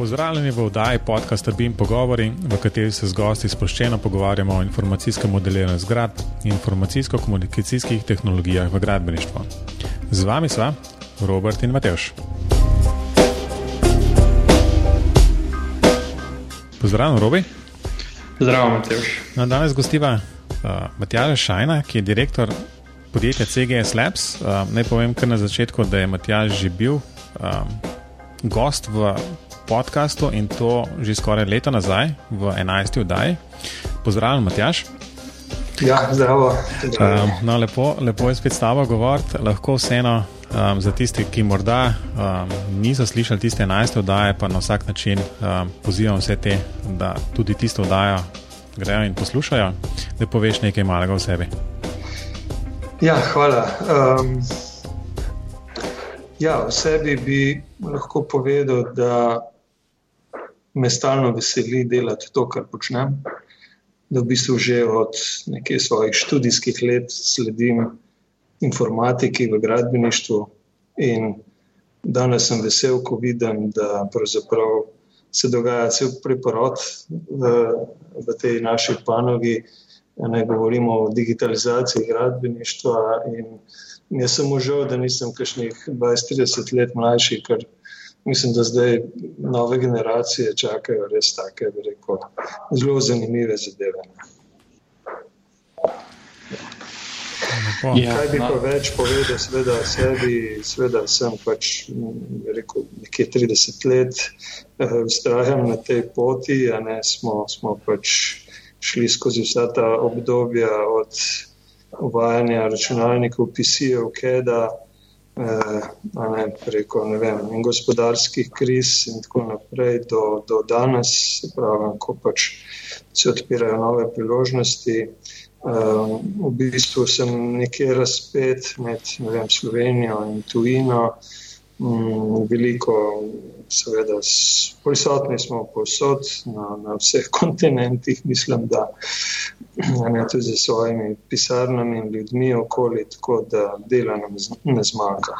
Pozdravljeni v oddaji podcasta Bim Pogovori, v kateri se z gosti sproščeno pogovarjamo o informacijskem modeliranju zgradb in informacijsko-komunikacijskih tehnologijah v gradbeništvu. Z vami sva Robert in Mateoš. Pozdravljen, Robi. Zdravo, Mateoš. No, danes gostiva uh, Matjaža Šajna, ki je direktor podjetja CGS Labs. Uh, naj povem kar na začetku, da je Matjaž že bil um, gost v podkastu in to že skoraj leto nazaj, v 11. oddaji. Pozdravljen, Matjaš. Ja, zdravo. Um, no, lepo, lepo je spet s tabo govoriti. Lahko vseeno um, za tiste, ki morda um, niso slišali tiste 11. oddaje, pa na vsak način um, pozivam vse te, da tudi tisto oddajo grejo in poslušajo, da poveš nekaj malega o sebi. Ja, hvala. Um, ja, o sebi bi lahko povedal, da me stalno veseli delati to, kar počnem. Da v bistvu že od nekaj svojih študijskih let sledim informatiki v gradbeništvu, in danes sem vesel, ko vidim, da se dogaja cel preporod v, v tej naši panogi. Ne govorimo o digitalizaciji gradbeništva. Jaz sem užal, da nisem kakšnih 20-30 let mlajši, ker mislim, da zdaj nove generacije čakajo res take, rekel, zelo zanimive zadeve. Ja, Kaj bi no. pa več povedal, seveda, sebi, seveda sem pač rekel, nekje 30 let eh, na tej poti, a ne smo, smo pač šli skozi vsa ta obdobja od uvajanja računalnikov, PC-jev, KEDA, ne, preko ne vem, gospodarskih kriz in tako naprej, do, do danes, pravi, ko pač se odpirajo nove priložnosti. V bistvu sem nekje razpet med vem, Slovenijo in tujino. Mm, veliko, seveda, prisotni smo povsod, na, na vseh kontinentih, mislim, da ne tudi z svojimi pisarnami in ljudmi okoli, tako da dela nam ne zmanjka.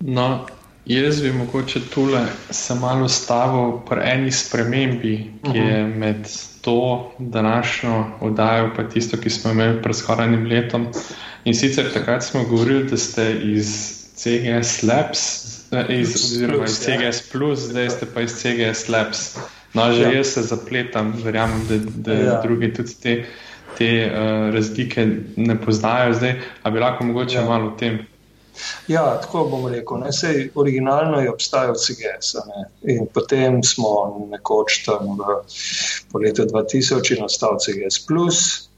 No, jaz bi mogoče tule se malo stavil pri eni spremembi, ki uh -huh. je mhm. med to današnjo oddajo, pa tisto, ki smo imeli pred skoraj enim letom. In sicer takrat smo govorili, da ste iz CGS Labs, eh, iz, oziroma iz CGS ja. Plus, zdaj ste pa iz CGS Labs. No, že ja. jaz se zapletam, verjamem, da, da ja. drugi tudi te, te uh, razlike ne poznajo. Zdaj, a bi lahko mogoče ja. malo o tem? Ja, tako bom rekel. Ne, sej, originalno je obstajal CGS. In potem smo nekoč tam v, po letu 2000 in ostal CGS. Plus,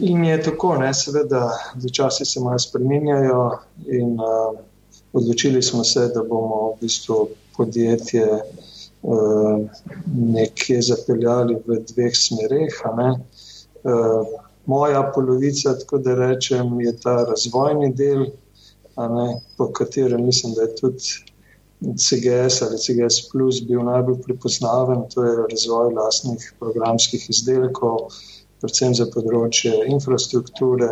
In je tako, ne, seveda, začasi se malo spremenjajo, in uh, odločili smo se, da bomo v bistvu podjetje uh, nekje zapeljali v dveh smereh. Uh, moja polovica, tako da rečem, je ta razvojni del, ne, po katerem mislim, da je tudi. CGS ali CGS Plus bil najbolj prepoznaven, to je razvoj lastnih programskih izdelkov, predvsem za področje infrastrukture,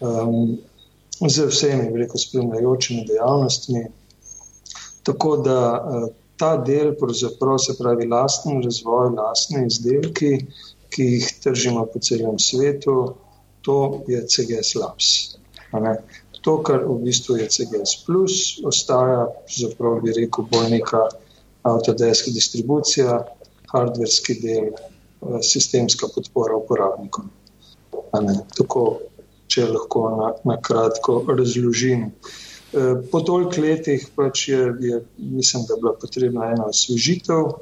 um, z vsemi, veliko spremljajočimi dejavnostmi. Tako da uh, ta del, se pravi, lasten razvoj, lastni izdelki, ki jih tržimo po celem svetu, to je CGS Labs. To, kar v bistvu je CGS, plus, ostaja, zapravo bi rekel, bolj neka avtodeska distribucija, hardverski del, sistemska podpora uporabnikom. Tako, če lahko na, na kratko razložim. Eh, po toliko letih pač je, je, mislim, da je bila potrebna ena osvežitev.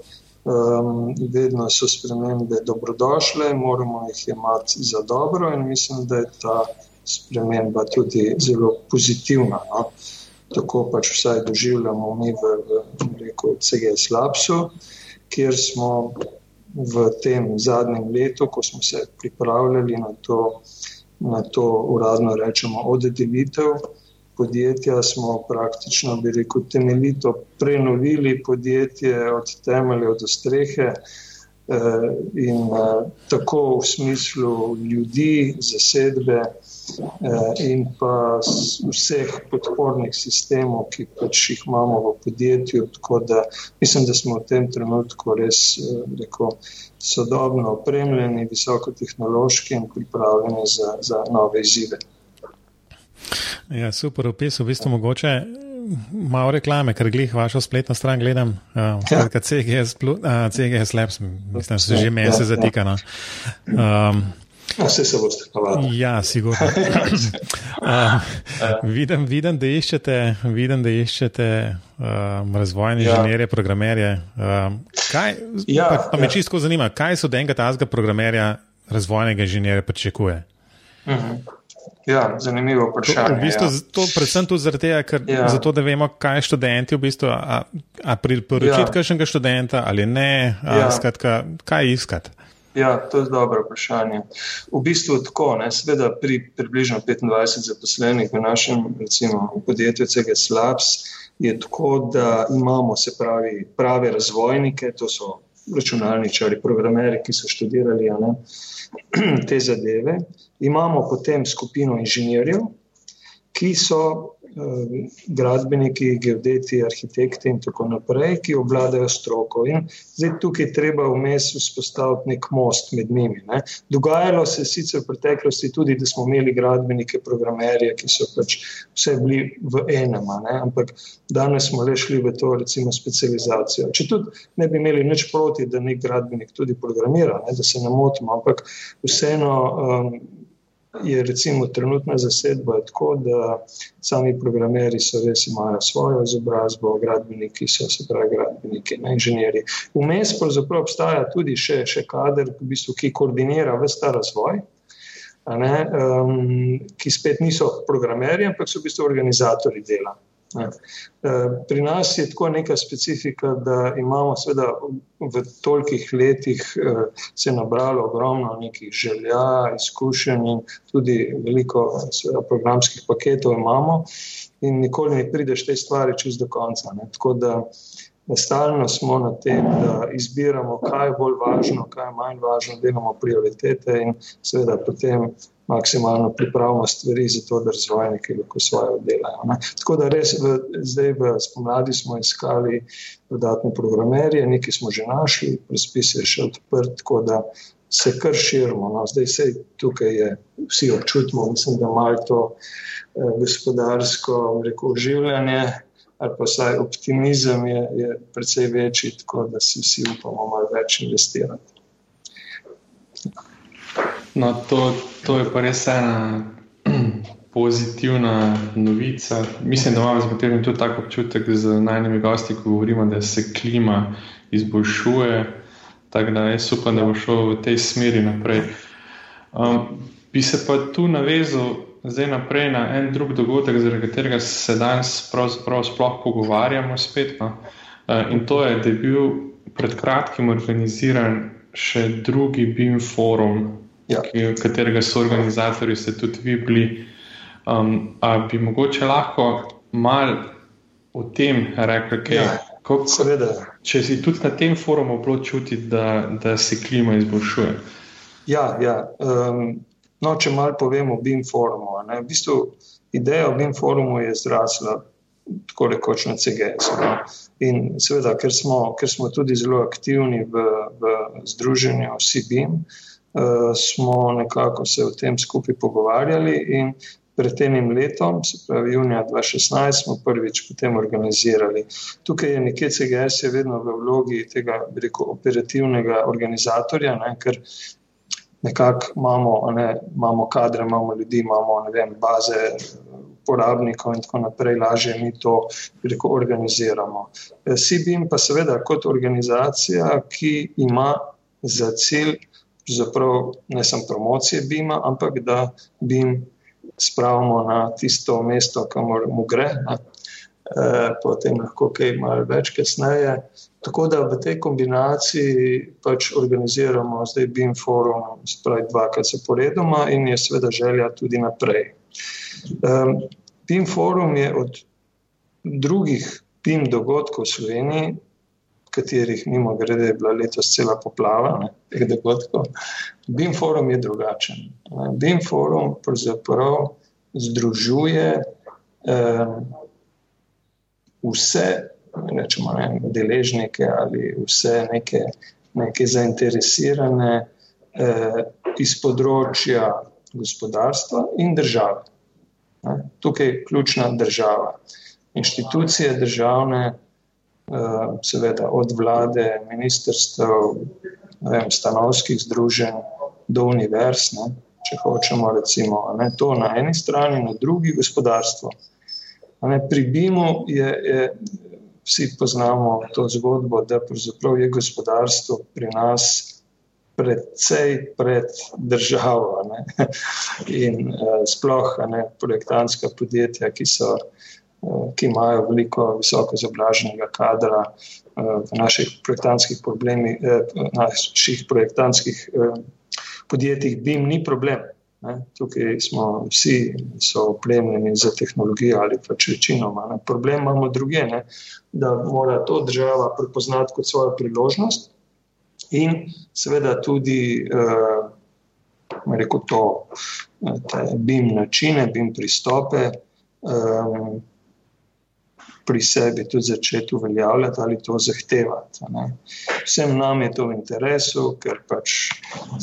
Um, vedno so spremembe dobrodošle, moramo jih imati za dobro, in mislim, da je ta sprememba tudi zelo pozitivna. No? Tako pač vsaj doživljamo mi v, v, v CGS Labsu, kjer smo v tem zadnjem letu, ko smo se pripravljali na to, na to uradno rečemo, oddelitev podjetja, smo praktično, bi rekel, temeljito prenovili podjetje od temelja do strehe. Eh, in uh, tako v smislu ljudi, zasedbe, in pa vseh podpornih sistemov, ki pač jih imamo v podjetju. Tako da mislim, da smo v tem trenutku res rekel, sodobno opremljeni, visokotehnološki in pripravljeni za, za nove izzive. Ja, super, opis v bistvu mogoče. Malo reklame, ker glih vašo spletno stran gledam, uh, ja. CGS, uh, CGS Labs, mislim, da se že mesec ja, zatika. No. Um, Vse se boste navadili. Ja, sigurno. uh, vidim, vidim, da iščete, vidim, da iščete uh, razvojne ja. inženirje, programerje. Uh, kaj, ja, pa, pa me ja. čisto zanima, kaj so denga tazga programerja, razvojnega inženirja pričakuje? Uh mhm. -huh. Ja, zanimivo vprašanje. V bistvu, ja. to, predvsem tudi zato, ker ja. zato, da vemo, kaj študenti v bistvu, a, a priporočiti ja. kakšnega študenta ali ne, a, ja. skratka, kaj iskati. Ja, to je dobro vprašanje. V bistvu tako, ne, seveda pri približno 25 zaposlenih v našem recimo, v podjetju CGS Labs je tako, da imamo se pravi prave razvojnike, to so računalničari, programeri, ki so študirali ne, te zadeve. Imamo potem skupino inženirjev, ki so gradbeniki, geodeti, arhitekti in tako naprej, ki obvladajo stroko. In zdaj tukaj treba vmes vzpostaviti nek most med njimi. Ne. Dogajalo se je sicer v preteklosti tudi, da smo imeli gradbenike, programerje, ki so pač vse bili v enem, ne. ampak danes smo le šli v to, recimo, specializacijo. Če tudi ne bi imeli nič proti, da nek gradbenik tudi programira, ne, da se ne motimo, ampak vseeno. Um, je recimo trenutna zasedba tako, da sami programeri so res imajo svojo izobrazbo, gradbeniki so se pravi gradbeniki, ne inženirji. Vmes pravzaprav obstaja tudi še, še kader, v bistvu, ki koordinira vse ta razvoj. Ne, um, ki spet niso programerji, ampak so v bistvu organizatori dela. Ja. Eh, pri nas je tako neka specifika, da imamo v tolikih letih eh, se nabralo ogromno nekih želja, izkušenj in tudi veliko seveda, programskih paketov imamo in nikoli ne prideš te stvari čez do konca. Ne. Tako da stalno smo na tem, da izbiramo, kaj je bolj važno, kaj je manj važno, delamo prioritete in seveda potem maksimalno pripravimo stvari za to, da razvojniki lahko svoje oddelajo. Ne. Tako da res v, zdaj v spomladi smo iskali dodatne programerje, nekaj smo že našli, razpis je še odprt, tako da se kar širimo. No. Zdaj se tukaj je, vsi občutimo, mislim, da malo to eh, gospodarsko rekel, življenje. Ali pa vsaj optimizem je, je precej večji, tako da si vsi upamo malo več investirati. No, to, to je pa res ena pozitivna novica. Mislim, da imamo z tudi tako občutek z najnižjimi gosti, ko govorimo, da se klima izboljšuje. Tako da jaz upam, da bo šel v tej smeri naprej. Um, bi se pa tu navezal zdaj naprej na en drug dogodek, zaradi katerega se danes pravzaprav sploh pogovarjamo spet. No? Uh, in to je, da je bil pred kratkim organiziran še drugi BIM forum ja. ki, katerega so organizatori, ste tudi vi bili. Um, a bi mogoče lahko malo o tem rekli, kaj, ja, kako, če si tudi na tem forumu bilo čutiti, da, da se klima izboljšuje? Ja, ja. Um, no, če malo povemo o BIM forumu. V bistvu, ideja o BIM forumu je zrasla tako rekoč na CGS. No? In seveda, ker smo, ker smo tudi zelo aktivni v, v združenju CBIM, uh, smo nekako se o tem skupaj pogovarjali in pred enim letom, se pravi junija 2016, smo prvič potem organizirali. Tukaj je nekje CGS je vedno v vlogi tega rekel, operativnega organizatorja, ne, ker nekako imamo, ne, imamo kadre, imamo ljudi, imamo vem, baze uporabnikov in tako naprej, lažje mi to rekel, organiziramo. CBIM pa seveda kot organizacija, ki ima za cilj pravzaprav ne samo promocije Bima, ampak da Bim spravimo na tisto mesto, kamor mu gre. Ne. E, potem lahko kaj malo več kasneje. Tako da v tej kombinaciji pač organiziramo zdaj BIM forum, spravi dvakrat zaporedoma in je seveda želja tudi naprej. Um, BIM forum je od drugih BIM dogodkov v Sloveniji katerih mimo grede je bila letos cela poplava ne, teh dogodkov. BIM forum je drugačen. BIM forum pravzaprav združuje eh, vse rečemo, ne, deležnike ali vse neke, neke zainteresirane eh, iz področja gospodarstva in države. Ne. Tukaj je ključna država. Inštitucije državne, eh, seveda od vlade, ministrstv, vem, stanovskih združenj do univerz, ne, če hočemo, recimo, ne, to na eni strani, na drugi gospodarstvo. Ne, pri BIM-u je, je, vsi poznamo to zgodbo, da je gospodarstvo pri nas precej pred državo. Ne? In uh, sploh ne, projektantska podjetja, ki, so, uh, ki imajo veliko visoko izobraženega kadra uh, v naših projektantskih problemih, uh, naših projektantskih uh, podjetjih, bi jim ni problem. Ne? Tukaj smo vsi opremljeni za tehnologijo ali pač večinoma. Ne? Problem imamo druge, ne? da mora to država prepoznati kot svojo priložnost in seveda tudi, uh, rekel to, te BIM načine, BIM pristope. Um, Pri sebi tudi začeti uveljavljati ali to zahtevati. Ne. Vsem nam je to v interesu, ker pač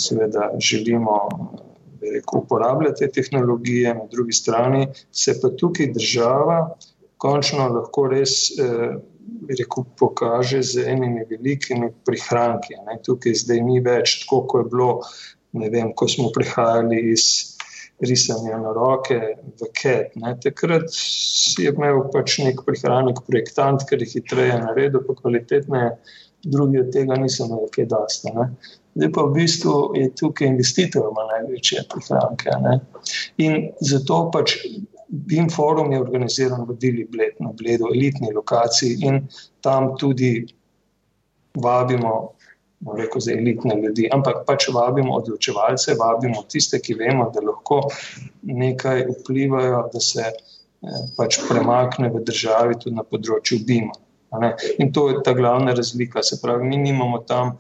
seveda želimo rekel, uporabljati te tehnologije, na drugi strani se pa tukaj država končno lahko res eh, rekel, pokaže z enimi velikimi prihranki. Ne. Tukaj zdaj ni več tako, kot je bilo, vem, ko smo prihajali iz risanja na roke v KET. Ne. Takrat je imel pač nek prihranek projektant, ker je hitreje naredil, pa kvalitetne, drugi od tega niso imeli kaj dosta. Ne. Zdaj pa v bistvu je tukaj investitor, ima največje prihranke. Ne. In zato pač BIM forum je organiziran v Dili Bled, na Bledu, elitni lokaciji in tam tudi vabimo, reko za elitne ljudi, ampak pač vabimo odločevalce, vabimo tiste, ki vemo, da lahko nekaj vplivajo, da se eh, pač premakne v državi tudi na področju BIM. In to je ta glavna razlika. Se pravi, mi nimamo tam,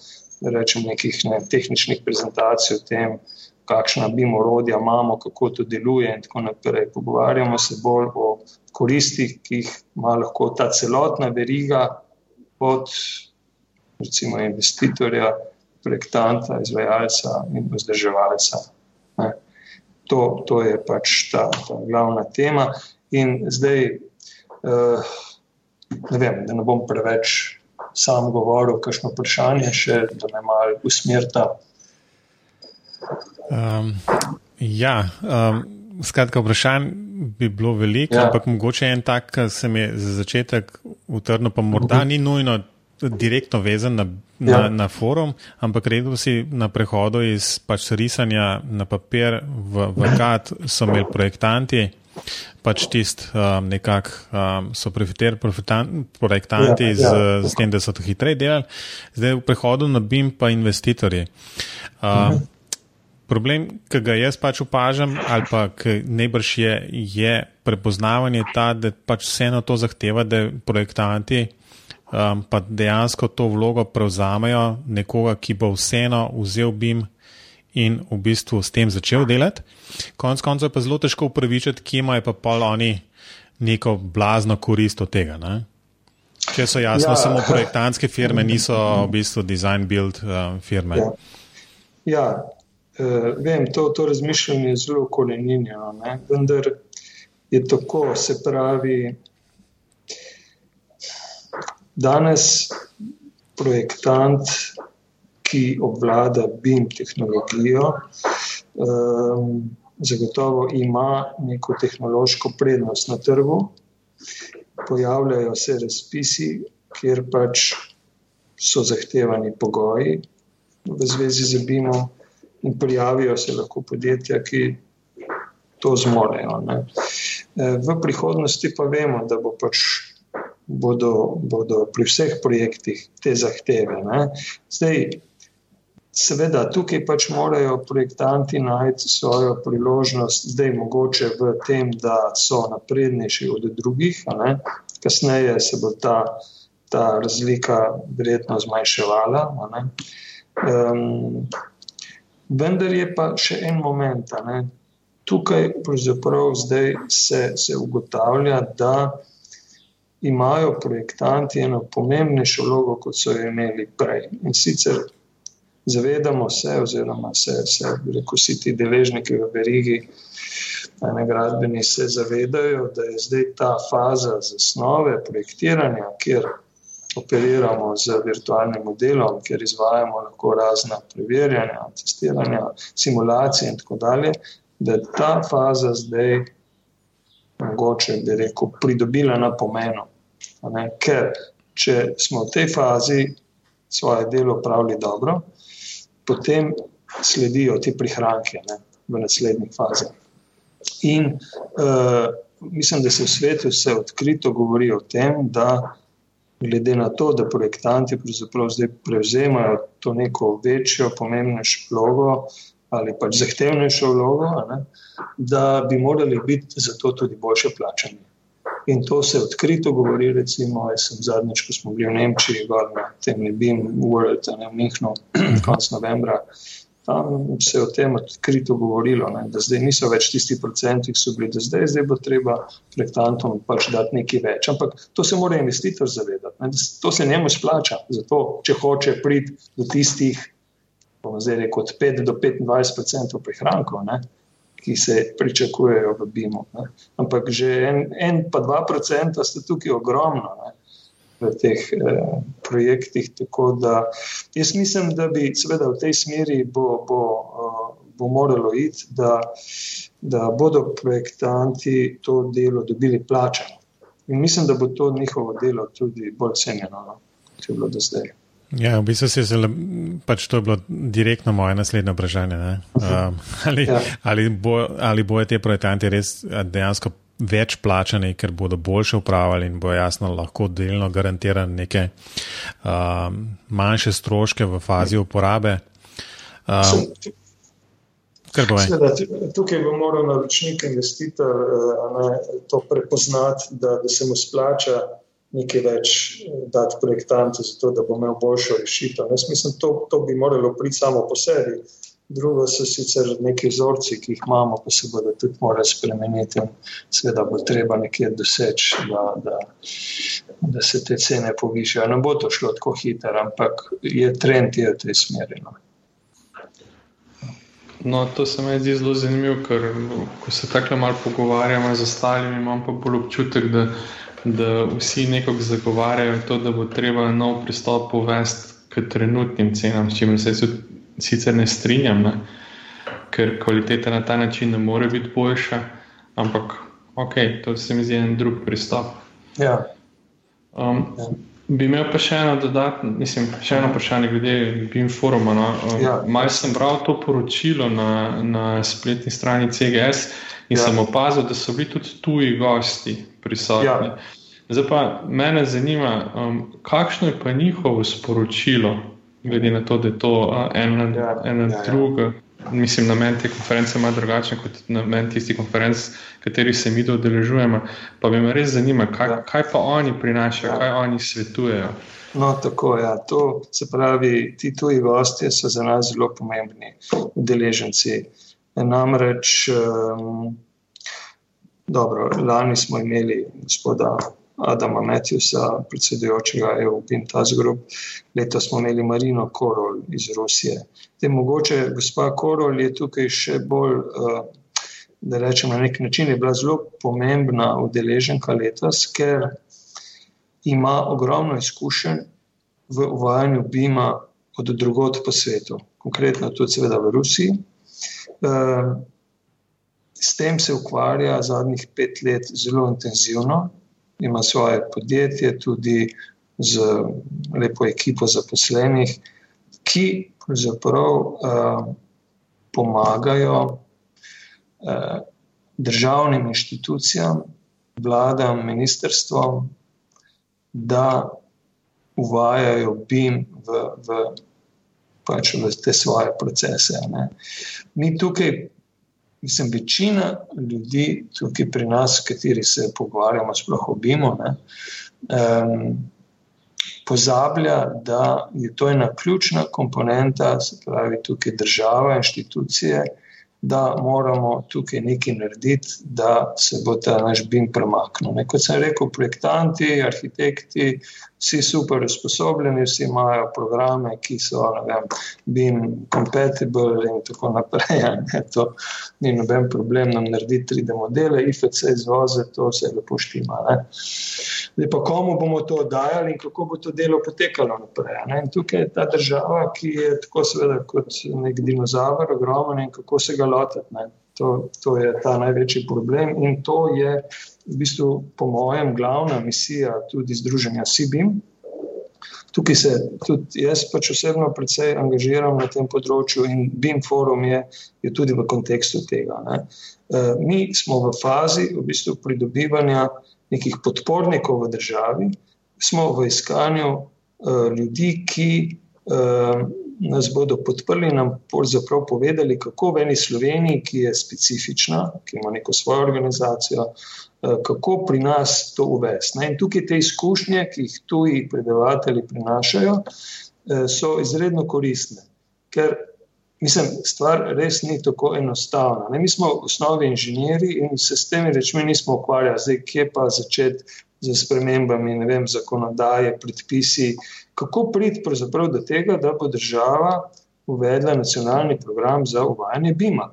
rečem, nekih ne, tehničnih prezentacij o tem, kakšna bi morodja imamo, kako to deluje in tako naprej. Pogovarjamo se bolj o koristih, ki jih ima lahko ta celotna veriga od recimo investitorja, projektanta, izvajalca in vzdrževalca. To, to je pač ta, ta glavna tema. In zdaj, uh, ne vem, da ne bom preveč sam govoril, kakšno vprašanje še, da me malo usmerta. Um, ja, um, skratka, vprašanj bi bilo veliko, ja. ampak mogoče en tak, ki se mi za začetek utrnil, pa morda ni nujno direktno vezan na, ja. na, na forum, ampak rekel si na prehodu iz pač risanja na papir v, v KAT, so imeli projektanti. Pač tisti um, nekako um, so profiter, projektanti ja, ja. Z, z tem, da so to hitreje delali, zdaj v prehodu na BIM pa investitorji. Um, uh -huh. Problem, ki ga jaz pač opažam, ali pa najbrž je, je prepoznavanje ta, da pač vseeno to zahteva, da projektanti um, pa dejansko to vlogo prevzamejo nekoga, ki bo vseeno vzel BIM in v bistvu s tem začel delati. Konec koncev je pa zelo težko upravičiti, kje imajo pa pol oni neko blazno korist od tega. Ne? Če so jasno, ja. samo projektantske firme, niso v bistvu design build uh, firme. Ja. Ja, uh, vem, to, to razmišljanje je zelo koreninjeno, vendar je tako, se pravi, danes projektant, ki obvlada BIM tehnologijo, um, zagotovo ima neko tehnološko prednost na trgu. Pojavljajo se razpisi, kjer pač so zahtevani pogoji v zvezi z BIM-om in prijavijo se lahko podjetja, ki to zmorejo. E, v prihodnosti pa vemo, da bo pač bodo, bodo pri vseh projektih te zahteve. Ne. Zdaj, seveda, tukaj pač morajo projektanti najti svojo priložnost, zdaj mogoče v tem, da so naprednejši od drugih, kasneje se bo ta ta razlika verjetno zmanjševala. Um, vendar je pa še en moment. Tukaj zdaj se, se ugotavlja, da imajo projektanti eno pomembnejšo vlogo, kot so jo imeli prej. In sicer zavedamo se, oziroma se, se reko, vsi ti deležniki v verigi, ne gradbeni, se zavedajo, da je zdaj ta faza zasnove projektiranja, kjer operiramo z virtualnim modelom, kjer izvajamo lahko razna preverjanja, testiranja, simulacije in tako dalje, da je ta faza zdaj mogoče, bi rekel, pridobila na pomenu. Ker če smo v tej fazi svoje delo pravili dobro, potem sledijo ti prihranki ne, v naslednjih fazah. In uh, mislim, da se v svetu vse odkrito govori o tem, da glede na to, da projektanti zdaj prevzemajo to neko večjo, pomembnejšo vlogo ali pač zahtevnejšo vlogo, ne, da bi morali biti za to tudi boljše plačani. In to se odkrito govori, recimo, jaz sem zadnjič, ko smo bili v Nemčiji, gor na tem nebim World, ne v Mihnu, konc novembra, tam se je o tem odkrito govorilo, ne, da zdaj niso več tisti procenti, ki so bili do zdaj, zdaj bo treba projektantom pač dati nekaj več. Ampak to se mora investitor zavedati, ne, to se njemu splača, zato če hoče priti do tistih, bomo zdaj rekel, od 5 do 25 procentov prihrankov. Ki se pričakujejo v BIM-u. Ampak že en, en pa dva procenta sta tukaj ogromna ne, v teh eh, projektih. Tako da jaz mislim, da bi seveda v tej smeri bo, bo, uh, bo moralo iti, da, da bodo projektanti to delo dobili plačano. In mislim, da bo to njihovo delo tudi bolj cenjeno, no, kot je bilo do zdaj. Ja, v bistvu je zelo, pač to je bilo direktno moje naslednje vprašanje. Um, ali, ja. ali, bo, ali bojo te projektanti res dejansko več plačani, ker bodo boljše upravljali in bo jasno lahko delno garantirati neke um, manjše stroške v fazi uporabe. Um, Sveda, tukaj bo moral naročnik, investitor ne, to prepoznati, da, da se mu splača nekaj več eh, dati projektantu, zato da bo imel boljšo rešitev. Jaz mislim, to, to bi moralo priti samo po sebi. Drugo so sicer neki vzorci, ki jih imamo, pa se bodo tudi morali spremeniti. Sveda bo treba nekje doseči, da, da, da se te cene povišajo. Ne bo to šlo tako hitro, ampak je trend je v tej smeri. No. No, to se mi zdi zelo zanimivo, ker ko se tako malo pogovarjamo z ostalimi, imam pa bolj občutek, da da vsi nekako zagovarjajo to, da bo treba nov pristop uvesti k trenutnim cenam, s čimer se sicer ne strinjam, ne? ker kvaliteta na ta način ne more biti boljša, ampak ok, to se mi zdi en drug pristop. Ja. Um, Bi imel pa še eno dodatno, mislim, še eno vprašanje glede BIM foruma. No? Um, ja. Mal sem bral to poročilo na, na spletni strani CGS in ja. sem opazil, da so bili tudi tuji gosti prisotni. Ja. Zdaj pa mene zanima, um, kakšno je pa njihovo sporočilo, glede na to, da je to uh, ena, ja. ena ja, ja. Mislim, namen te konference ima drugačen kot namen tistih konferenc, katerih se mi dodeležujemo. Pa bi me res zanimalo, kaj, ja. kaj pa oni prinašajo, ja. kaj oni svetujejo. No, tako je. Ja. To se pravi, ti tuji gosti so za nas zelo pomembni udeleženci. Namreč, um, dobro, lani smo imeli gospoda Adama Matjusa, predsedujočega EU Pintas Group, letos smo imeli Marino Korol iz Rusije. Te mogoče gospa Korol je tukaj še bolj, uh, da rečem na nek način, je bila zelo pomembna udeleženka letos, ker ima ogromno izkušenj v uvajanju BIM-a od drugot po svetu, konkretno tudi seveda v Rusiji. Uh, S tem se ukvarja zadnjih pet let zelo intenzivno, ima svoje podjetje, tudi z lepo ekipo zaposlenih, ki pravzaprav uh, pomagajo uh, državnim inštitucijam, vladam, ministrstvom, da uvajajo BIM v, v, pač v te svoje procese. Ne. Mi tukaj Mislim, večina ljudi tukaj pri nas, s kateri se pogovarjamo, sploh obimo, um, pozablja, da je to ena ključna komponenta, se pravi tukaj država, inštitucije, da moramo tukaj nekaj narediti, da se bo ta naš BIM premaknil. Ne, kot sem rekel, projektanti, arhitekti, vsi super usposobljeni, vsi imajo programe, ki so vem, BIM compatible in tako naprej. Ne, to ni noben problem nam narediti 3D modele, IFC izvoze, to se lepo štima. Ne. Zdaj pa komu bomo to dajali in kako bo to delo potekalo naprej. Ne. In tukaj je ta država, ki je tako seveda kot nek dinozaver, ogromen in kako se ga lotiti. To, to je ta največji problem in to je v bistvu, po mojem, glavna misija tudi Združenja Sibim. Tukaj se tudi jaz pač osebno precej angažiram na tem področju in BIM forum je, je tudi v kontekstu tega. Ne. E, mi smo v fazi v bistvu pridobivanja nekih podpornikov v državi, smo v iskanju e, ljudi, ki e, nas bodo podprli in nam pravzaprav povedali, kako v eni Sloveniji, ki je specifična, ki ima neko svojo organizacijo, eh, kako pri nas to uvesti. In tukaj te izkušnje, ki jih tuji predavatelji prinašajo, eh, so izredno koristne. Ker mislim, stvar res ni tako enostavna. Ne? Mi smo v osnovi inženirji in se s temi rečmi nismo ukvarjali, zdaj kje pa začeti z spremembami vem, zakonodaje, predpisi, kako priti do tega, da bo država uvedla nacionalni program za uvajanje BIM-a.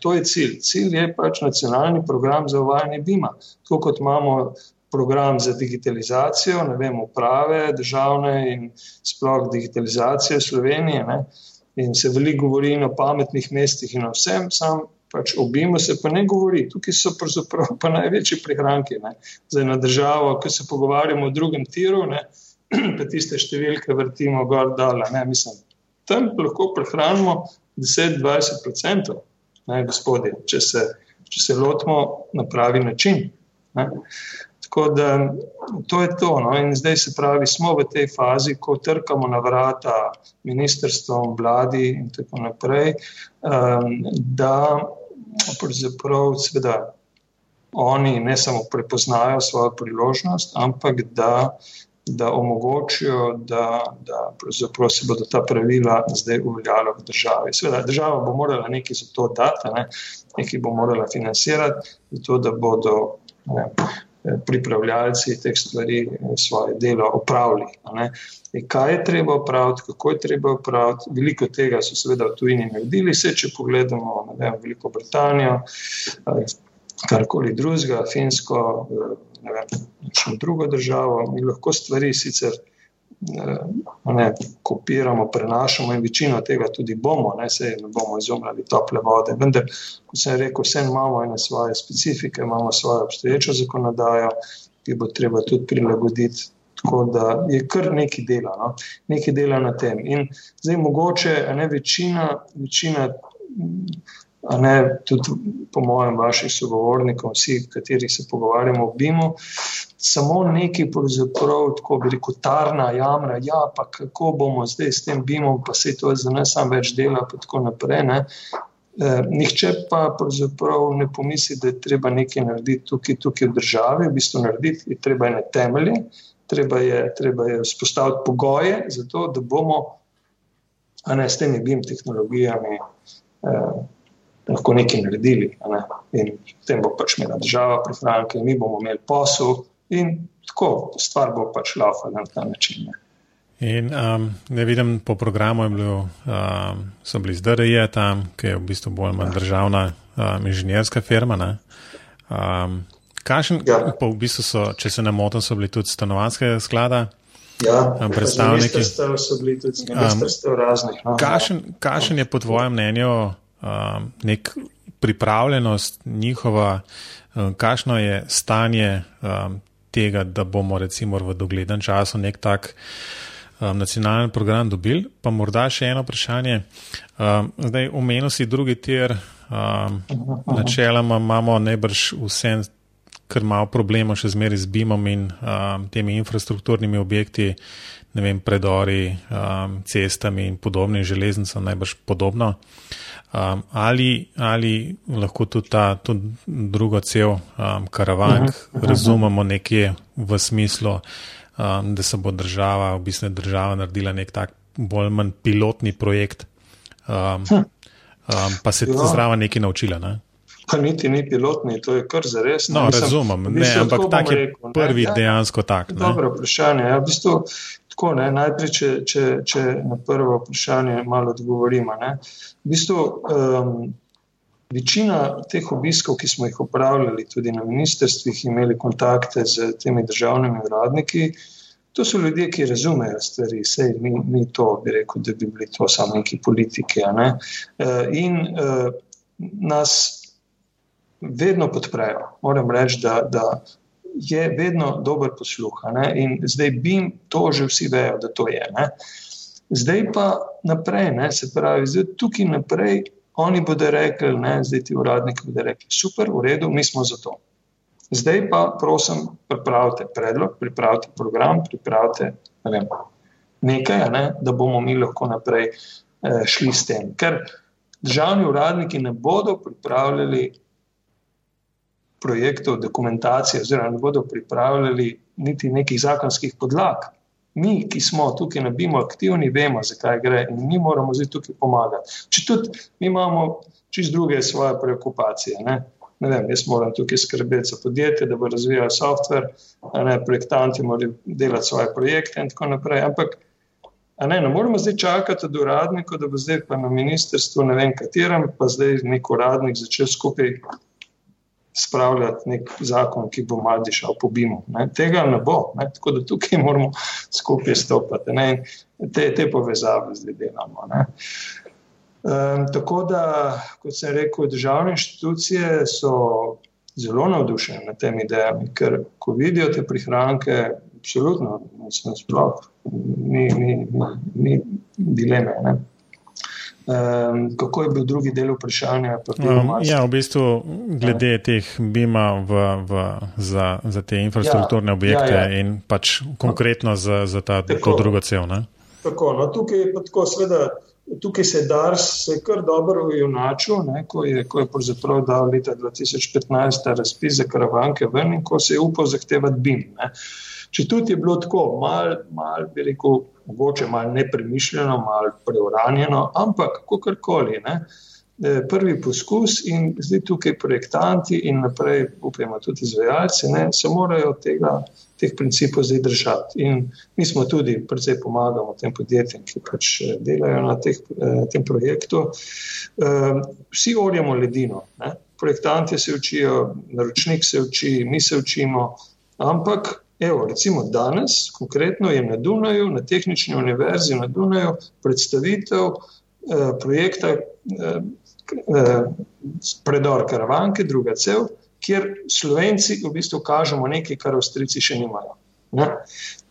To je cilj. Cilj je pač nacionalni program za uvajanje BIM-a. Tako kot imamo program za digitalizacijo, ne vem, uprave državne in sploh digitalizacije Slovenije. Ne? In se veliko govori o pametnih mestih in o vsem, sam pač obimo se pa ne govori. Tukaj so pravzaprav pa največji prihranki. Ne? Zdaj na državo, ko se pogovarjamo o drugem tiru, ne? pa tiste številke vrtimo gor dol. Mislim, tam lahko prehranimo 10-20%, gospodje, če se, če se lotimo na pravi način. Ne? Tako da to je to. No? In zdaj se pravi, smo v tej fazi, ko trkamo na vrata ministrstvom, vladi in tako naprej, um, da pravzaprav seveda oni ne samo prepoznajo svojo priložnost, ampak da, da omogočijo, da, da se bodo ta pravila zdaj uveljavila v državi. Seveda, država bo morala nekaj za to dati, ne, nekaj bo morala financirati, zato da bodo ne, pripravljalci teh stvari eh, svoje delo opravili. Kaj je treba opraviti, kako je treba opraviti. Veliko tega so seveda tujini naredili, vse če pogledamo vem, Veliko Britanijo, eh, karkoli drugega, Finsko, eh, ne vem, še drugo državo, mi lahko stvari sicer ne, kopiramo, prenašamo in večino tega tudi bomo, ne, se ne bomo izumljali tople vode. Vendar, kot sem rekel, vse imamo ene svoje specifike, imamo svojo obstoječo zakonodajo, ki bo treba tudi prilagoditi. Tako da je kar nekaj dela, no? nekaj dela na tem. In zdaj mogoče, ne večina, večina ne tudi po mojem, vaših sogovornikov, vsi, kateri se pogovarjamo o BIM-u, samo neki, pravzaprav, tako bi rekel, tarna, jamra, ja, pa kako bomo zdaj s tem BIM-om, pa se to za nas sam več dela, pa tako naprej. Ne. Eh, nihče pa pravzaprav ne pomisli, da je treba nekaj narediti tukaj, tukaj v državi, v bistvu narediti je treba ene temelje, treba je, treba je spostaviti pogoje za to, da bomo, a ne s temi BIM tehnologijami, eh, lahko nekaj naredili. Ne? In potem bo pač imela država prihranke, mi bomo imeli posel in tako stvar bo pač laufala na ta način. Ne? In um, ne vidim, po programu bil, um, so bili zdrje tam, ki je v bistvu bolj manj državna um, inženjerska firma. Um, Kašen, ja. pa v bistvu so, če se ne motim, so bili tudi stanovanske sklada. Ja, um, predstavniki so bili tudi um, raznih. No, kašen, kašen je po tvojem mnenju um, nek pripravljenost njihova, um, kakšno je stanje um, tega, da bomo recimo v doglednem času nek tak um, nacionalni program dobili. Pa morda še eno vprašanje. Um, zdaj, omenil si drugi tir, um, načeloma imamo najbrž vse. Ker imamo problema še zmeraj z BIM-om in um, temi infrastrukturnimi objekti, ne vem, predori, um, cestami in podobnim železnicam, najbrž podobno. Um, ali, ali lahko tudi ta tudi drugo cel um, karavank uh -huh, uh -huh. razumemo nekje v smislu, um, da se bo država, v bistvu država naredila nek tak bolj manj pilotni projekt, um, hm. um, pa se je ja. zraven nekaj naučila. Ne? Pa niti ni pilotni, to je kar za res. No, Mislim, razumem, ne, ampak tak je rekel, prvi ne, ja. dejansko tak. Ne? Dobro vprašanje. Ja, v bistvu, tako, ne, najprej, če, če, če na prvo vprašanje malo odgovorimo. Ne. V bistvu, um, večina teh obiskov, ki smo jih upravljali tudi na ministrstvih, imeli kontakte z temi državnimi uradniki. To so ljudje, ki razumejo stvari, vse ni, ni to, bi rekel, da bi bili to samo neki politiki. Ne? Uh, in uh, nas vedno podprejo. Moram reči, da, da je vedno dober posluh. In zdaj bi jim to že vsi vejo, da to je. Ne? Zdaj pa naprej, ne? se pravi, zdaj tukaj naprej. Oni bodo rekli, ne, zdaj ti uradniki bodo rekli, super, v redu, mi smo za to. Zdaj pa, prosim, pripravite predlog, pripravite program, pripravite ne vem, nekaj, ne, da bomo mi lahko naprej eh, šli s tem. Ker državni uradniki ne bodo pripravljali projektov, dokumentacije, oziroma ne bodo pripravljali niti nekih zakonskih podlag. Mi, ki smo tukaj na BIM-u aktivni, vemo, zakaj gre in mi moramo zdaj tukaj pomagati. Če tudi mi imamo čist druge svoje preokupacije. Ne? Ne vem, jaz moram tukaj skrbeti za podjetje, da bo razvijalo softver, ne projektanti morajo delati svoje projekte in tako naprej. Ampak ne, ne moramo zdaj čakati do uradnika, da bo zdaj pa na ministrstvu, ne vem katerem, pa zdaj nek uradnik začel skupaj spravljati nek zakon, ki bo malo dišal po BIM-u. Tega ne bo, ne? tako da tukaj moramo skupaj stopiti in te, te povezave zdaj delamo. Um, tako da, kot sem rekel, državne inštitucije so zelo navdušene nad temi idejami, ker ko vidijo te prihranke, absolutno, sploh, ni, ni, ni, ni dileme. Ne? Um, kako je bil drugi del vprašanja? Um, ja, v bistvu glede ja. teh BIM-a za, za te infrastrukturne ja, objekte ja, ja. in pač konkretno za, za ta, tako, to drugo cel. Ne? Tako, no, tukaj je tako, sveda, tukaj se je DARS se kar dobro ujunačil, ko je, ko je pravzaprav dal leta 2015 razpis za karavanke ven in ko se je upal zahtevati BIM. Ne. Če tudi je bilo tako, malo, mal, bi rekel, mogoče malo nepremišljeno, malo preuranjeno, ampak kakorkoli. E, prvi poskus in zdaj tukaj projektanti in naprej, upajmo, tudi izvajalci, ne, se morajo tega, teh principov zdaj držati. In mi smo tudi predvsej pomagali tem podjetjem, ki pač e, delajo na teh, e, tem projektu. Vsi orjamo ledino. Ne. Projektanti se učijo, naročnik se uči, mi se učimo, ampak Evo, recimo danes, konkretno je na Dunaju, na Tehnični univerzi na Dunaju, predstavitev eh, projekta eh, eh, Predor Karavanke, druga cel, kjer Slovenci v bistvu kažemo nekaj, kar Avstrici še nimajo. Ne?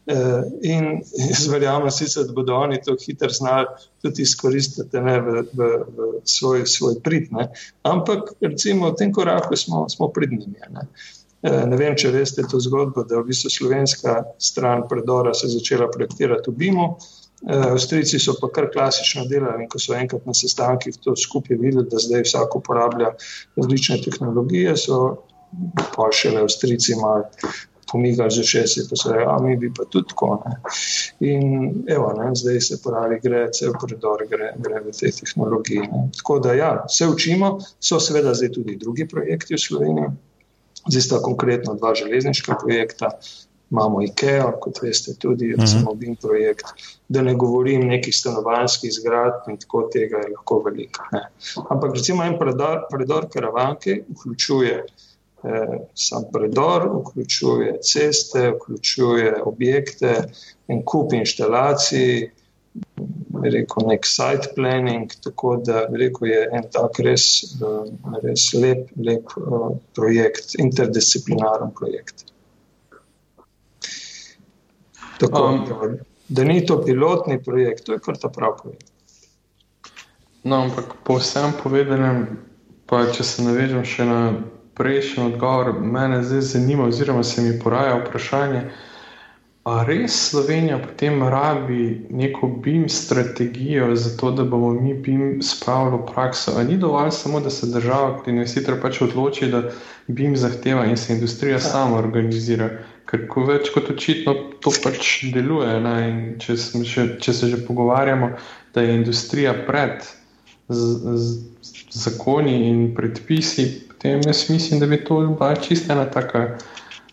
Eh, in jaz verjamem, sicer, da bodo oni to hitro znali tudi izkoristiti ne, v, v, v svoj, svoj prid. Ne? Ampak recimo v tem koraku smo, smo pridnimi. Eh, ne vem, če veste to zgodbo, da je v bistvu slovenska stran predora se začela projektirati v BIM-u. Eh, Avstrijci so pa kar klasično delali in ko so enkrat na sestankih to skupaj videli, da zdaj vsak uporablja različne tehnologije, so pa še le Avstrijci malo pomigali za česi, pa so rekli, a mi bi pa tudi tako. Ne. In evo, ne, zdaj se pravi, gre cel predor, gre, gre v te tehnologije. Ne. Tako da ja, se učimo, so seveda zdaj tudi drugi projekti v Sloveniji. Zdaj sta konkretno dva železniška projekta, imamo IKEA, kot veste, tudi mhm. recimo BIM projekt, da ne govorim nekih stanovanjskih zgradb in tako tega je lahko veliko. Ne. Ampak recimo en predor, predor karavanke vključuje eh, sam predor, vključuje ceste, vključuje objekte, en kup inštalacij, rekel, nek site planning, tako da rekel, je en tak res, eh, res lep, lep uh, projekt, interdisciplinaren projekt. Tako, um, da ni to pilotni projekt, to je kar ta prav projekt. No, ampak po vsem povedanem, pa če se navežem še na prejšnji odgovor, mene zdaj zanima, oziroma se mi poraja vprašanje, A res Slovenija potem rabi neko BIM strategijo, zato da bomo mi BIM spravili v prakso? Ali ni dovolj samo, da se država kot investitor pač odloči, da BIM zahteva in se industrija sama organizira? Ker ko več kot očitno to pač deluje. Če, še, če se že pogovarjamo, da je industrija pred z, z zakoni in predpisi, potem jaz mislim, da bi to bila čista ena taka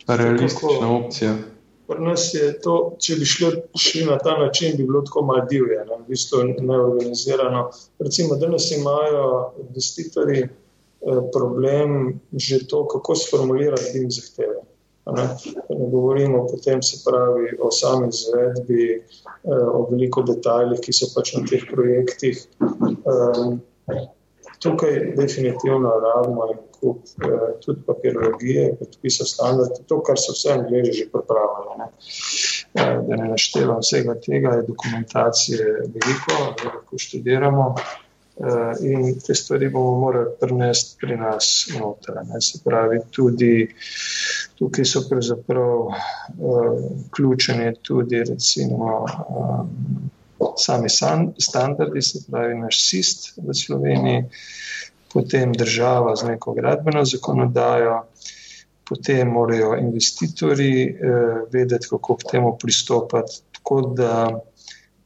realistična opcija. Pri nas je to, če bi šli, šli na ta način, bi bilo tako malo divje, ne? v bistvu neorganizirano. Recimo, danes imajo investitorji eh, problem že to, kako sformulirati BIM zahteve. Ne? ne govorimo potem, se pravi, o sami izvedbi, eh, o veliko detajlih, ki so pač na teh projektih. Eh, tukaj definitivno rabimo kup eh, tudi papirologije, podpisov standard, to, kar so vse angliži že pripravili. Ne. Eh, da ne naštevam vsega tega, je dokumentacije veliko, lahko študiramo eh, in te stvari bomo morali prenesti pri nas noter. Ne. Se pravi, tudi tukaj so pravzaprav vključeni tudi recimo sami standardi, se pravi naš SIST v Sloveniji, potem država z neko gradbeno zakonodajo, potem morajo investitorji eh, vedeti, kako k temu pristopati. Tako da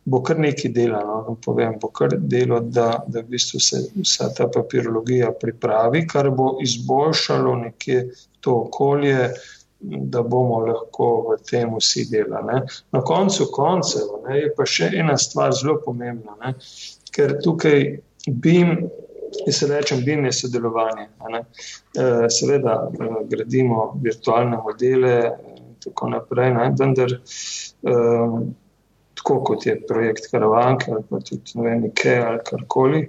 bo kar nekaj dela, no, povem, bo kar delo, da, da v bistvu se vsa ta papirologija pripravi, kar bo izboljšalo nekje to okolje. Da bomo lahko v tem vsi delali. Na koncu koncev ne, je pa še ena stvar zelo pomembna, ne, ker tukaj BIM Jaz se rečem, BIM je sodelovanje. E, seveda e, gradimo virtualne modele in tako naprej, ne? vendar um, tako kot je projekt Karavanke ali pa tudi Nike ali karkoli,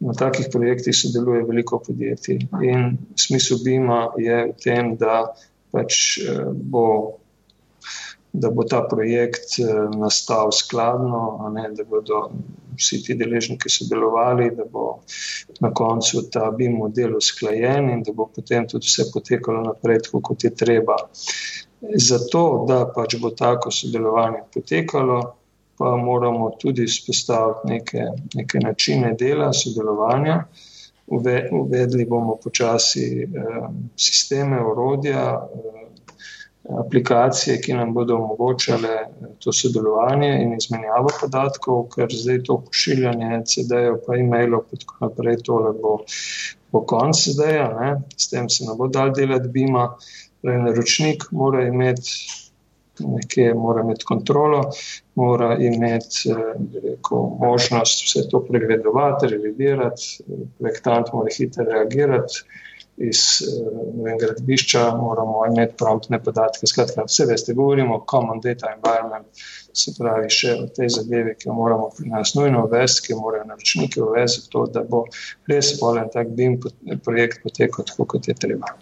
na takih projektih sodeluje veliko podjetij. In smisel BIM-a je v tem, da pač bo da bo ta projekt eh, nastal skladno, ne, da bodo vsi ti deležniki sodelovali, da bo na koncu ta BIM model usklajen in da bo potem tudi vse potekalo naprej, tako kot je treba. Zato, da pač bo tako sodelovanje potekalo, pa moramo tudi spostaviti neke, neke načine dela, sodelovanja. Uvedli bomo počasi eh, sisteme, orodja, eh, aplikacije, ki nam bodo omogočale to sodelovanje in izmenjavo podatkov, ker zdaj to pošiljanje CD-jev, pa e-mailov, pa tako naprej, tole bo, bo konc zdaj, s tem se ne bo dal delati bima. Torej, naročnik mora imeti nekje, mora imeti kontrolo, mora imeti eh, rekel, možnost vse to pregledovati, revidirati, projektant mora hitro reagirati iz uh, gradbišča, moramo imeti promptne podatke. Skratka, vse veste, govorimo o common data environment, se pravi še o tej zadevi, ki jo moramo pri nas nujno uvesti, ki jo morajo naročniki uvesti, to, da bo res polen tak BIM projekt potekal tako, kot je treba.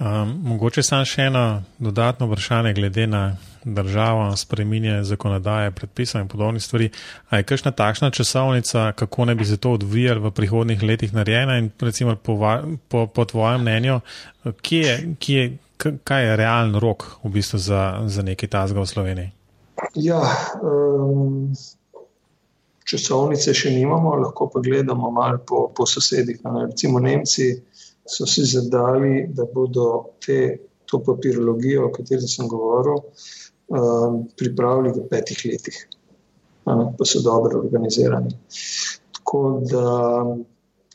Um, mogoče samo še eno dodatno vprašanje glede na država spremenja zakonodaje, predpise in podobne stvari. A je kakšna takšna časovnica, kako ne bi se to odvijalo v prihodnih letih narejena in recimo po, po, po tvojem mnenju, kje je, kje je, kaj je realen rok v bistvu za, za nekaj tazga v Sloveniji? Ja, um, časovnice še nimamo, lahko pa gledamo malo po, po sosedih. Recimo Nemci so si zadali, da bodo te, to papirologijo, o kateri sem govoril, um, pripravili v petih letih, ne, pa so dobro organizirani. Tako da,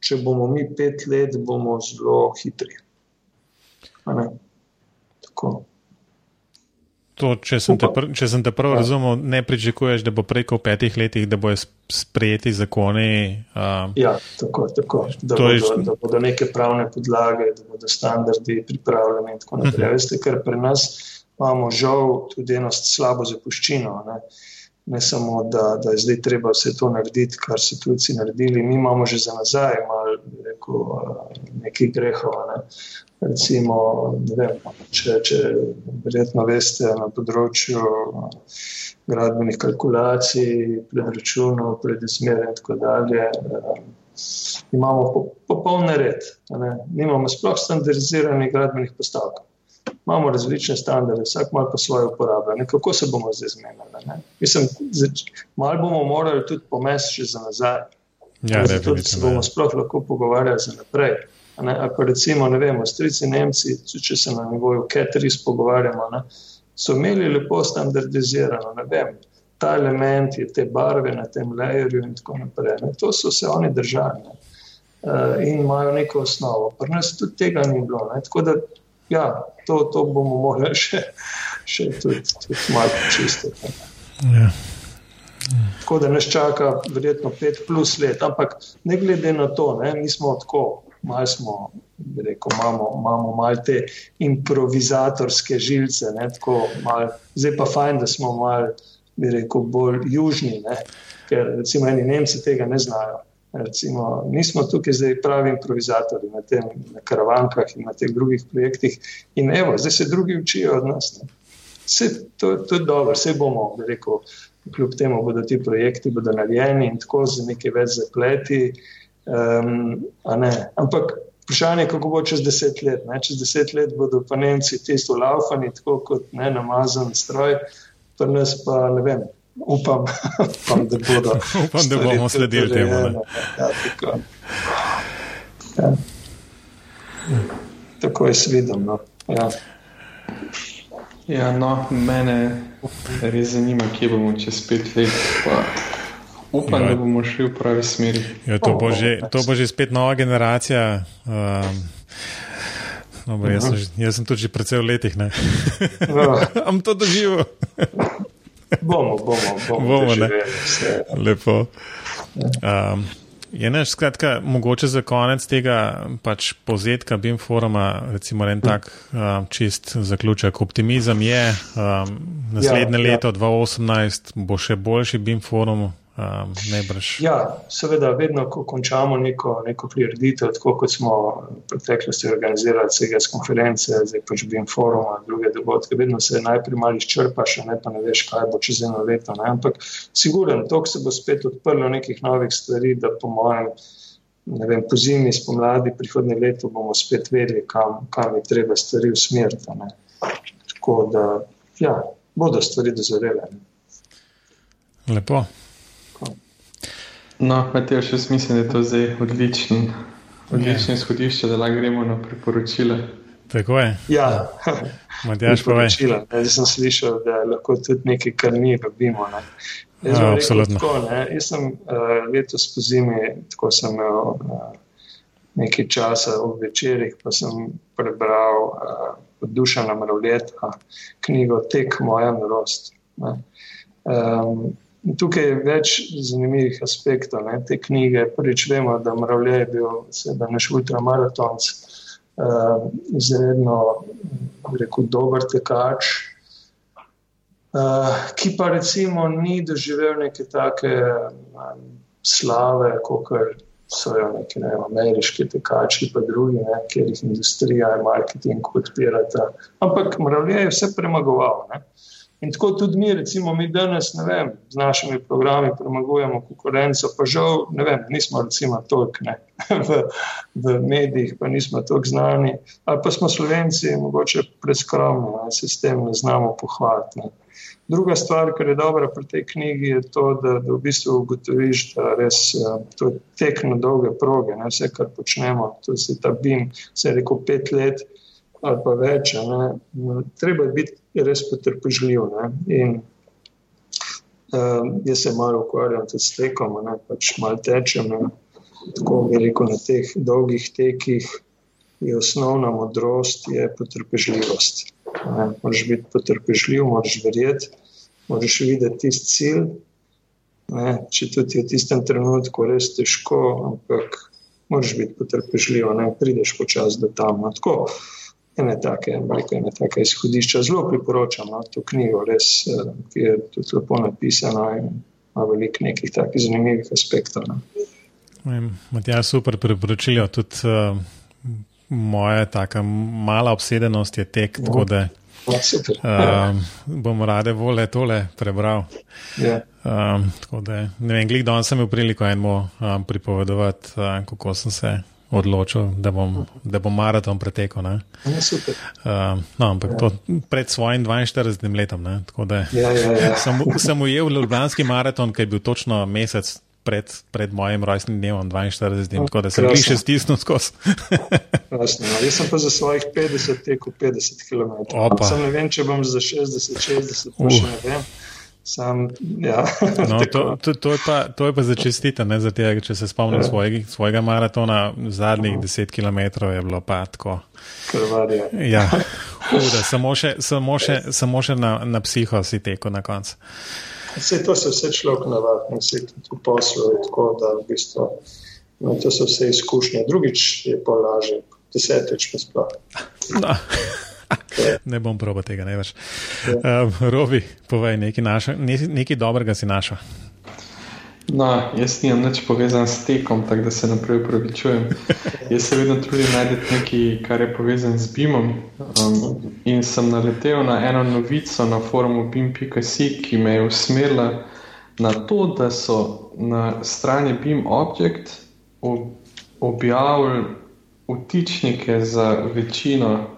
če bomo mi pet let, bomo zelo hitri. To, če, sem pr, če sem te prav ja. razumel, ne pričakuješ, da bo preko petih letih, da bojo sprejeti zakoni. Um, ja, tako, tako da, bodo, je... da bodo neke pravne podlage, da bodo standardi pripravljeni in tako naprej. Uh -huh. Veste, ker pri nas imamo žal tudi eno slabo zapuščino. Ne, ne samo, da, da je zdaj treba vse to narediti, kar so tujci naredili, mi imamo že za nazaj malo rekel, nekaj grehov. Ne. Recimo, ne vem, če, če verjetno veste na področju gradbenih kalkulacij, predračunov, predizmerja in tako dalje. Imamo popoln red, nimamo sploh standardiziranih gradbenih postavk imamo različne standarde, vsak ima pa svoje uporabe. Kako se bomo zdaj zmenili? Mislim, malo bomo morali tudi pomesti še za nazaj. Ja, zato se bomo sploh lahko pogovarjali za naprej. Pa recimo, ne vem, strici Nemci, če se na nivoju K3 pogovarjamo, ne, so imeli lepo standardizirano, ne vem, ta element je te barve na tem lajerju in tako naprej. Ne. To so se oni držali ne. uh, in imajo neko osnovo. Pri nas tudi tega ni bilo. Ne. Tako da, ja, to, to bomo morali še, še tudi, tudi malo počistiti. Ja. Tako da nas čaka verjetno pet plus let, ampak ne glede na to, ne, mi smo tako, malo smo, rekel, imamo, imamo malo te improvizatorske žilce, ne, tako, mal, zdaj pa fajn, da smo malo bi rekel, bolj južni, ne? ker recimo eni Nemci tega ne znajo. Recimo, nismo tukaj zdaj pravi improvizatori na tem na karavankah in na teh drugih projektih. In evo, zdaj se drugi učijo od nas. Vse to, to je dobro, vse bomo, rekel, kljub temu bodo ti projekti bodo narejeni in tako z nekaj več zapleti. Um, Ampak vprašanje je, kako bo čez deset let. Ne? Čez deset let bodo pa Nemci tisto laufani, tako kot ne namazan stroj pri nas pa ne vem. Upam, upam, da, bodo upam da bomo sledili temu. Ja, tako. Ja. tako je svidom. No. Ja. Ja, no, mene res zanima, kje bomo čez pet let. Pa upam, ja. da bomo šli v pravi smeri. Ja, to, bo že, to bo že spet nova generacija. Um, Dobro, jaz, sem, jaz sem tudi precej v letih. Am to doživel? bomo, bomo, bomo. bomo Lepo. Um, je naš, skratka, mogoče za konec tega pač povzetka BIM foruma, recimo en tak um, čist zaključek. Optimizem je, um, naslednje ja, leto ja. 2018 bo še boljši BIM forum, um, najbrž. Ja, seveda, vedno, ko končamo neko, neko prireditev, tako kot smo v preteklosti organizirali CGS konference, zdaj pač BIM forum, druge dogodke, vedno se najprej malo izčrpaš, ne pa ne veš, kaj bo čez eno leto. Ne? Ampak siguren, to se bo spet odprlo nekih novih stvari, da po mojem. Ne vem, po zimi, spomladi, prihodnje leto bomo spet vedeli, kam, kam je treba stvari usmeriti. Tako da, ja, bodo stvari dozorele. Lepo. No, Matej, še mislim, da je to zdaj odličen, odlično ja. izhodišče, da lahko gremo na priporočila. Tako je. Ja, Matjaš, povej. Jaz sem slišal, da lahko tudi nekaj, kar mi dobimo. Ne. Jaz, ja, absolutno. Tako, ne. Jaz sem uh, letos po zimi, tako sem imel uh, nekaj časa v večerjih, pa sem prebral uh, od Dušana Mravljeta knjigo Tek moja narost. Um, Tukaj je več zanimivih aspektov ne, te knjige. Prvič vemo, da Mravlje je bil seveda naš ultramaratonc, uh, izredno rekel, dober tekač, uh, ki pa recimo ni doživel neke take um, slave, kot so jo neki ne, ameriški tekači, pa drugi, ne, kjer jih industrija in marketing podpirata. Ampak Mravlje je vse premagoval. Ne. In tako tudi mi, recimo, mi danes, ne vem, z našimi programi premagujemo konkurenco, pa žal, ne vem, nismo recimo toliko ne, v, v medijih, pa nismo toliko znani, ali pa smo slovenci mogoče preskromni, da se s tem ne znamo pohvaliti. Ne. Druga stvar, kar je dobra pri tej knjigi, je to, da, da v bistvu ugotoviš, da res eh, to je tek na dolge proge, ne, vse, kar počnemo, to je ta BIM, se je rekel pet let ali pa več. Ne. Treba je biti res potrpežljiv. Ne. In um, jaz se malo ukvarjam tudi s tekom, ne, pač malo tečem. Ne. Tako rekel, na teh dolgih tekih je osnovna modrost, je potrpežljivost. Moraš biti potrpežljiv, moraš verjeti, moraš videti tisti cilj. Ne, če tudi v tistem trenutku je res težko, ampak moraš biti potrpežljiv, ne prideš počasi do tam. Tako, ene take, ene take izhodišča. Zelo priporočam no, to knjigo, res, eh, ki je tudi lepo napisana in ima veliko nekih takih zanimivih aspektov. No. Matija, super priporočilo. Tudi uh, moja taka mala obsedenost je tek, tako da uh, bom rade vole tole prebral. Yeah. Um, da ne vem, glih danes sem imel priliko enemu um, pripovedovati, uh, kako sem se odločil, da bom, da bom maraton pretekel. Ja, uh, no, ampak ja. to pred svojim 42 letom. Ja, ja, ja. sem, sem ujel Ljubljanski maraton, ki je bil točno mesec. Pred, pred mojim rojstnim dnevom, 42, dnem, tako da sem jih še stisnil skozi. no. Jaz sem pa za svojih 50 tekel 50 km. Sam ne vem, če bom za 60, 60, pa uh. še ne vem. Sam, ja. no, to, to, to, je pa, to je pa začestite, ne za tega, če se spomnim ja. svojega, svojega maratona, zadnjih 10 km je bilo pa tako. Krvarje. Ja, huda, samo še, samo še, samo še na, na psiho si teko na koncu. Vse to se vse človek navadi, vse to posluje tako, da v bistvu, no, to so vse izkušnje. Drugič je pa lažje, desetič pa sploh. No. ne bom proba tega, ne več. Um, Robi, povej, nekaj, nekaj dobrega si našel. No, jaz nimam nič povezan s tekom, tako da se naprej upravičujem. Jaz se vedno trudim najti nekaj, kar je povezan z BIM-om. Um, in sem naletel na eno novico na forumu BIM.si, ki me je usmerila na to, da so na strani BIM Object objavili vtičnike za večino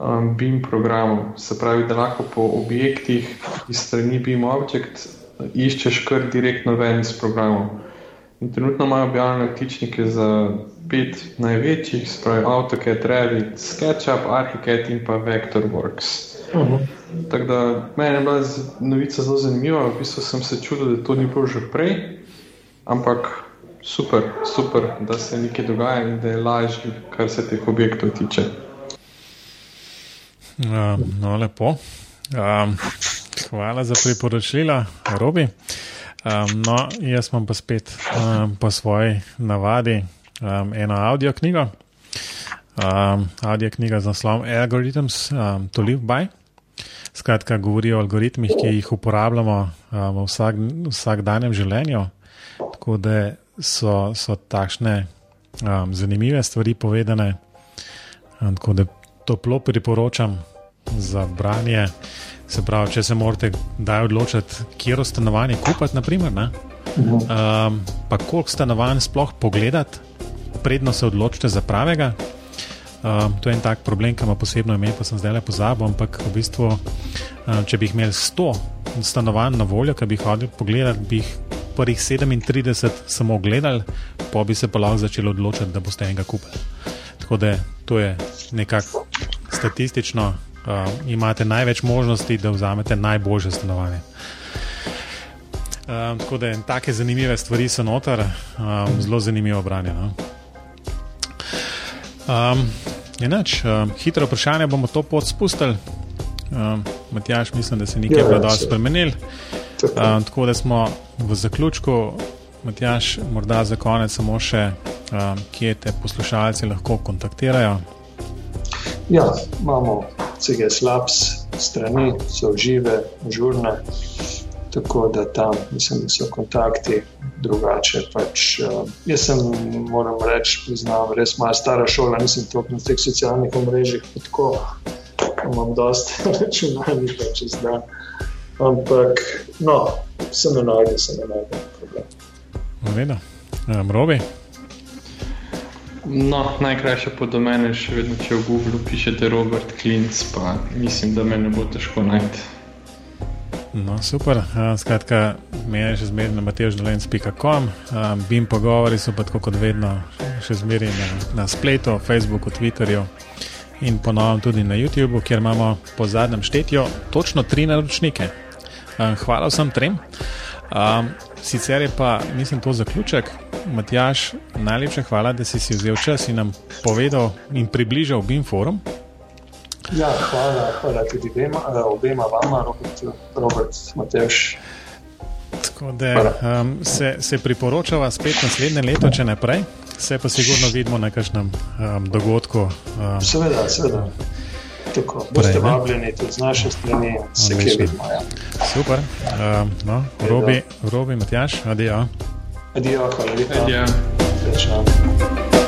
um, BIM programov. Se pravi, da lahko po objektih iz strani BIM Object iščeš kar direktno ven iz programov. In trenutno imajo objavljene vtičnike za pet največjih, spravi AutoCAD, Revit, SketchUp, Archicad in pa Vectorworks. Uh -huh. Tako da meni je bila novica zelo zanimiva, v bistvu sem se čudil, da to ni bilo že prej, ampak super, super, da se nekaj dogaja in da je lažje, kar se teh objektov tiče. Uh, no, lepo. Um, hvala za priporočila, Robi. Um, no, jaz imam pa spet um, po svoji navadi um, eno audio knjigo. Um, audio knjiga z naslovom Algorithms um, to Live By. Skratka, govori o algoritmih, ki jih uporabljamo um, v vsak, vsakdanjem življenju. Tako da so, so takšne um, zanimive stvari povedane. Um, tako da toplo priporočam za branje. Se pravi, če se morate kdaj odločiti, kje stanovanje kupiti, naprimer, ne, um, pa koliko stanovanj sploh pogledati, predno se odločite za pravega. Um, to je en tak problem, ki ima posebno ime, pa sem zdaj le pozabil. Ampak v bistvu, um, če bi imeli 100 stanovanj na voljo, ki bi jih hodili pogledati, bi jih prvih 37 samo gledali, pa bi se pa lahko začeli odločiti, da boste enega kupili. Tako da to je nekako statistično uh, imate največ možnosti, da vzamete najboljše stanovanje. Um, tako da take zanimive stvari so noter, um, zelo zanimivo branje. No? Um, Enač, um, hitro vprašanje bomo to pot spustili. Um, Matjaš, mislim, da se nekaj preveč spremenil. Um, tako da smo v zaključku, Matjaš, morda za konec samo še, um, kje te poslušalci lahko kontaktirajo. Ja, imamo CGS Labs strani, so žive, žurne, tako da tam mislim, da so kontakti drugače. Pač, uh, jaz sem, moram reči, priznam, res moja stara šola, nisem toliko na teh socialnih omrežjih, tako imam dosta računalnikov čez dan. Ampak, no, sem na nogi, sem na nogi, problem. No, vedno, um, robi. No, najkrajša pod domene, še vedno, če v Google pišete Robert Klinc, pa mislim, da me ne bo težko najti. No, super. Skratka, me je še zmeraj na mateždolenc.com, bim pogovori so pa tako kot vedno še zmeraj na, na spletu, Facebooku, Twitterju in ponovno tudi na YouTubu, kjer imamo po zadnjem štetju točno tri naročnike. Hvala vsem trem. Sicer je pa, mislim, to zaključek. Matjaš, najlepša hvala, da si si vzel čas in nam povedal in približal BIM forum. Ja, hvala, hvala tudi obema, obema vama, Robert, Robert Matjaš. Tako da um, se, se priporočava spet naslednje leto, če ne prej, se pa sigurno vidimo na kakšnem um, dogodku. Um, seveda, seveda. Tako, boste prej, vabljeni tudi z naše strani, se kje vidimo. Ja. Super. Um, no, Robi, Robi, Matjaš, adijo. Adijo, hvala lepa. Adijo.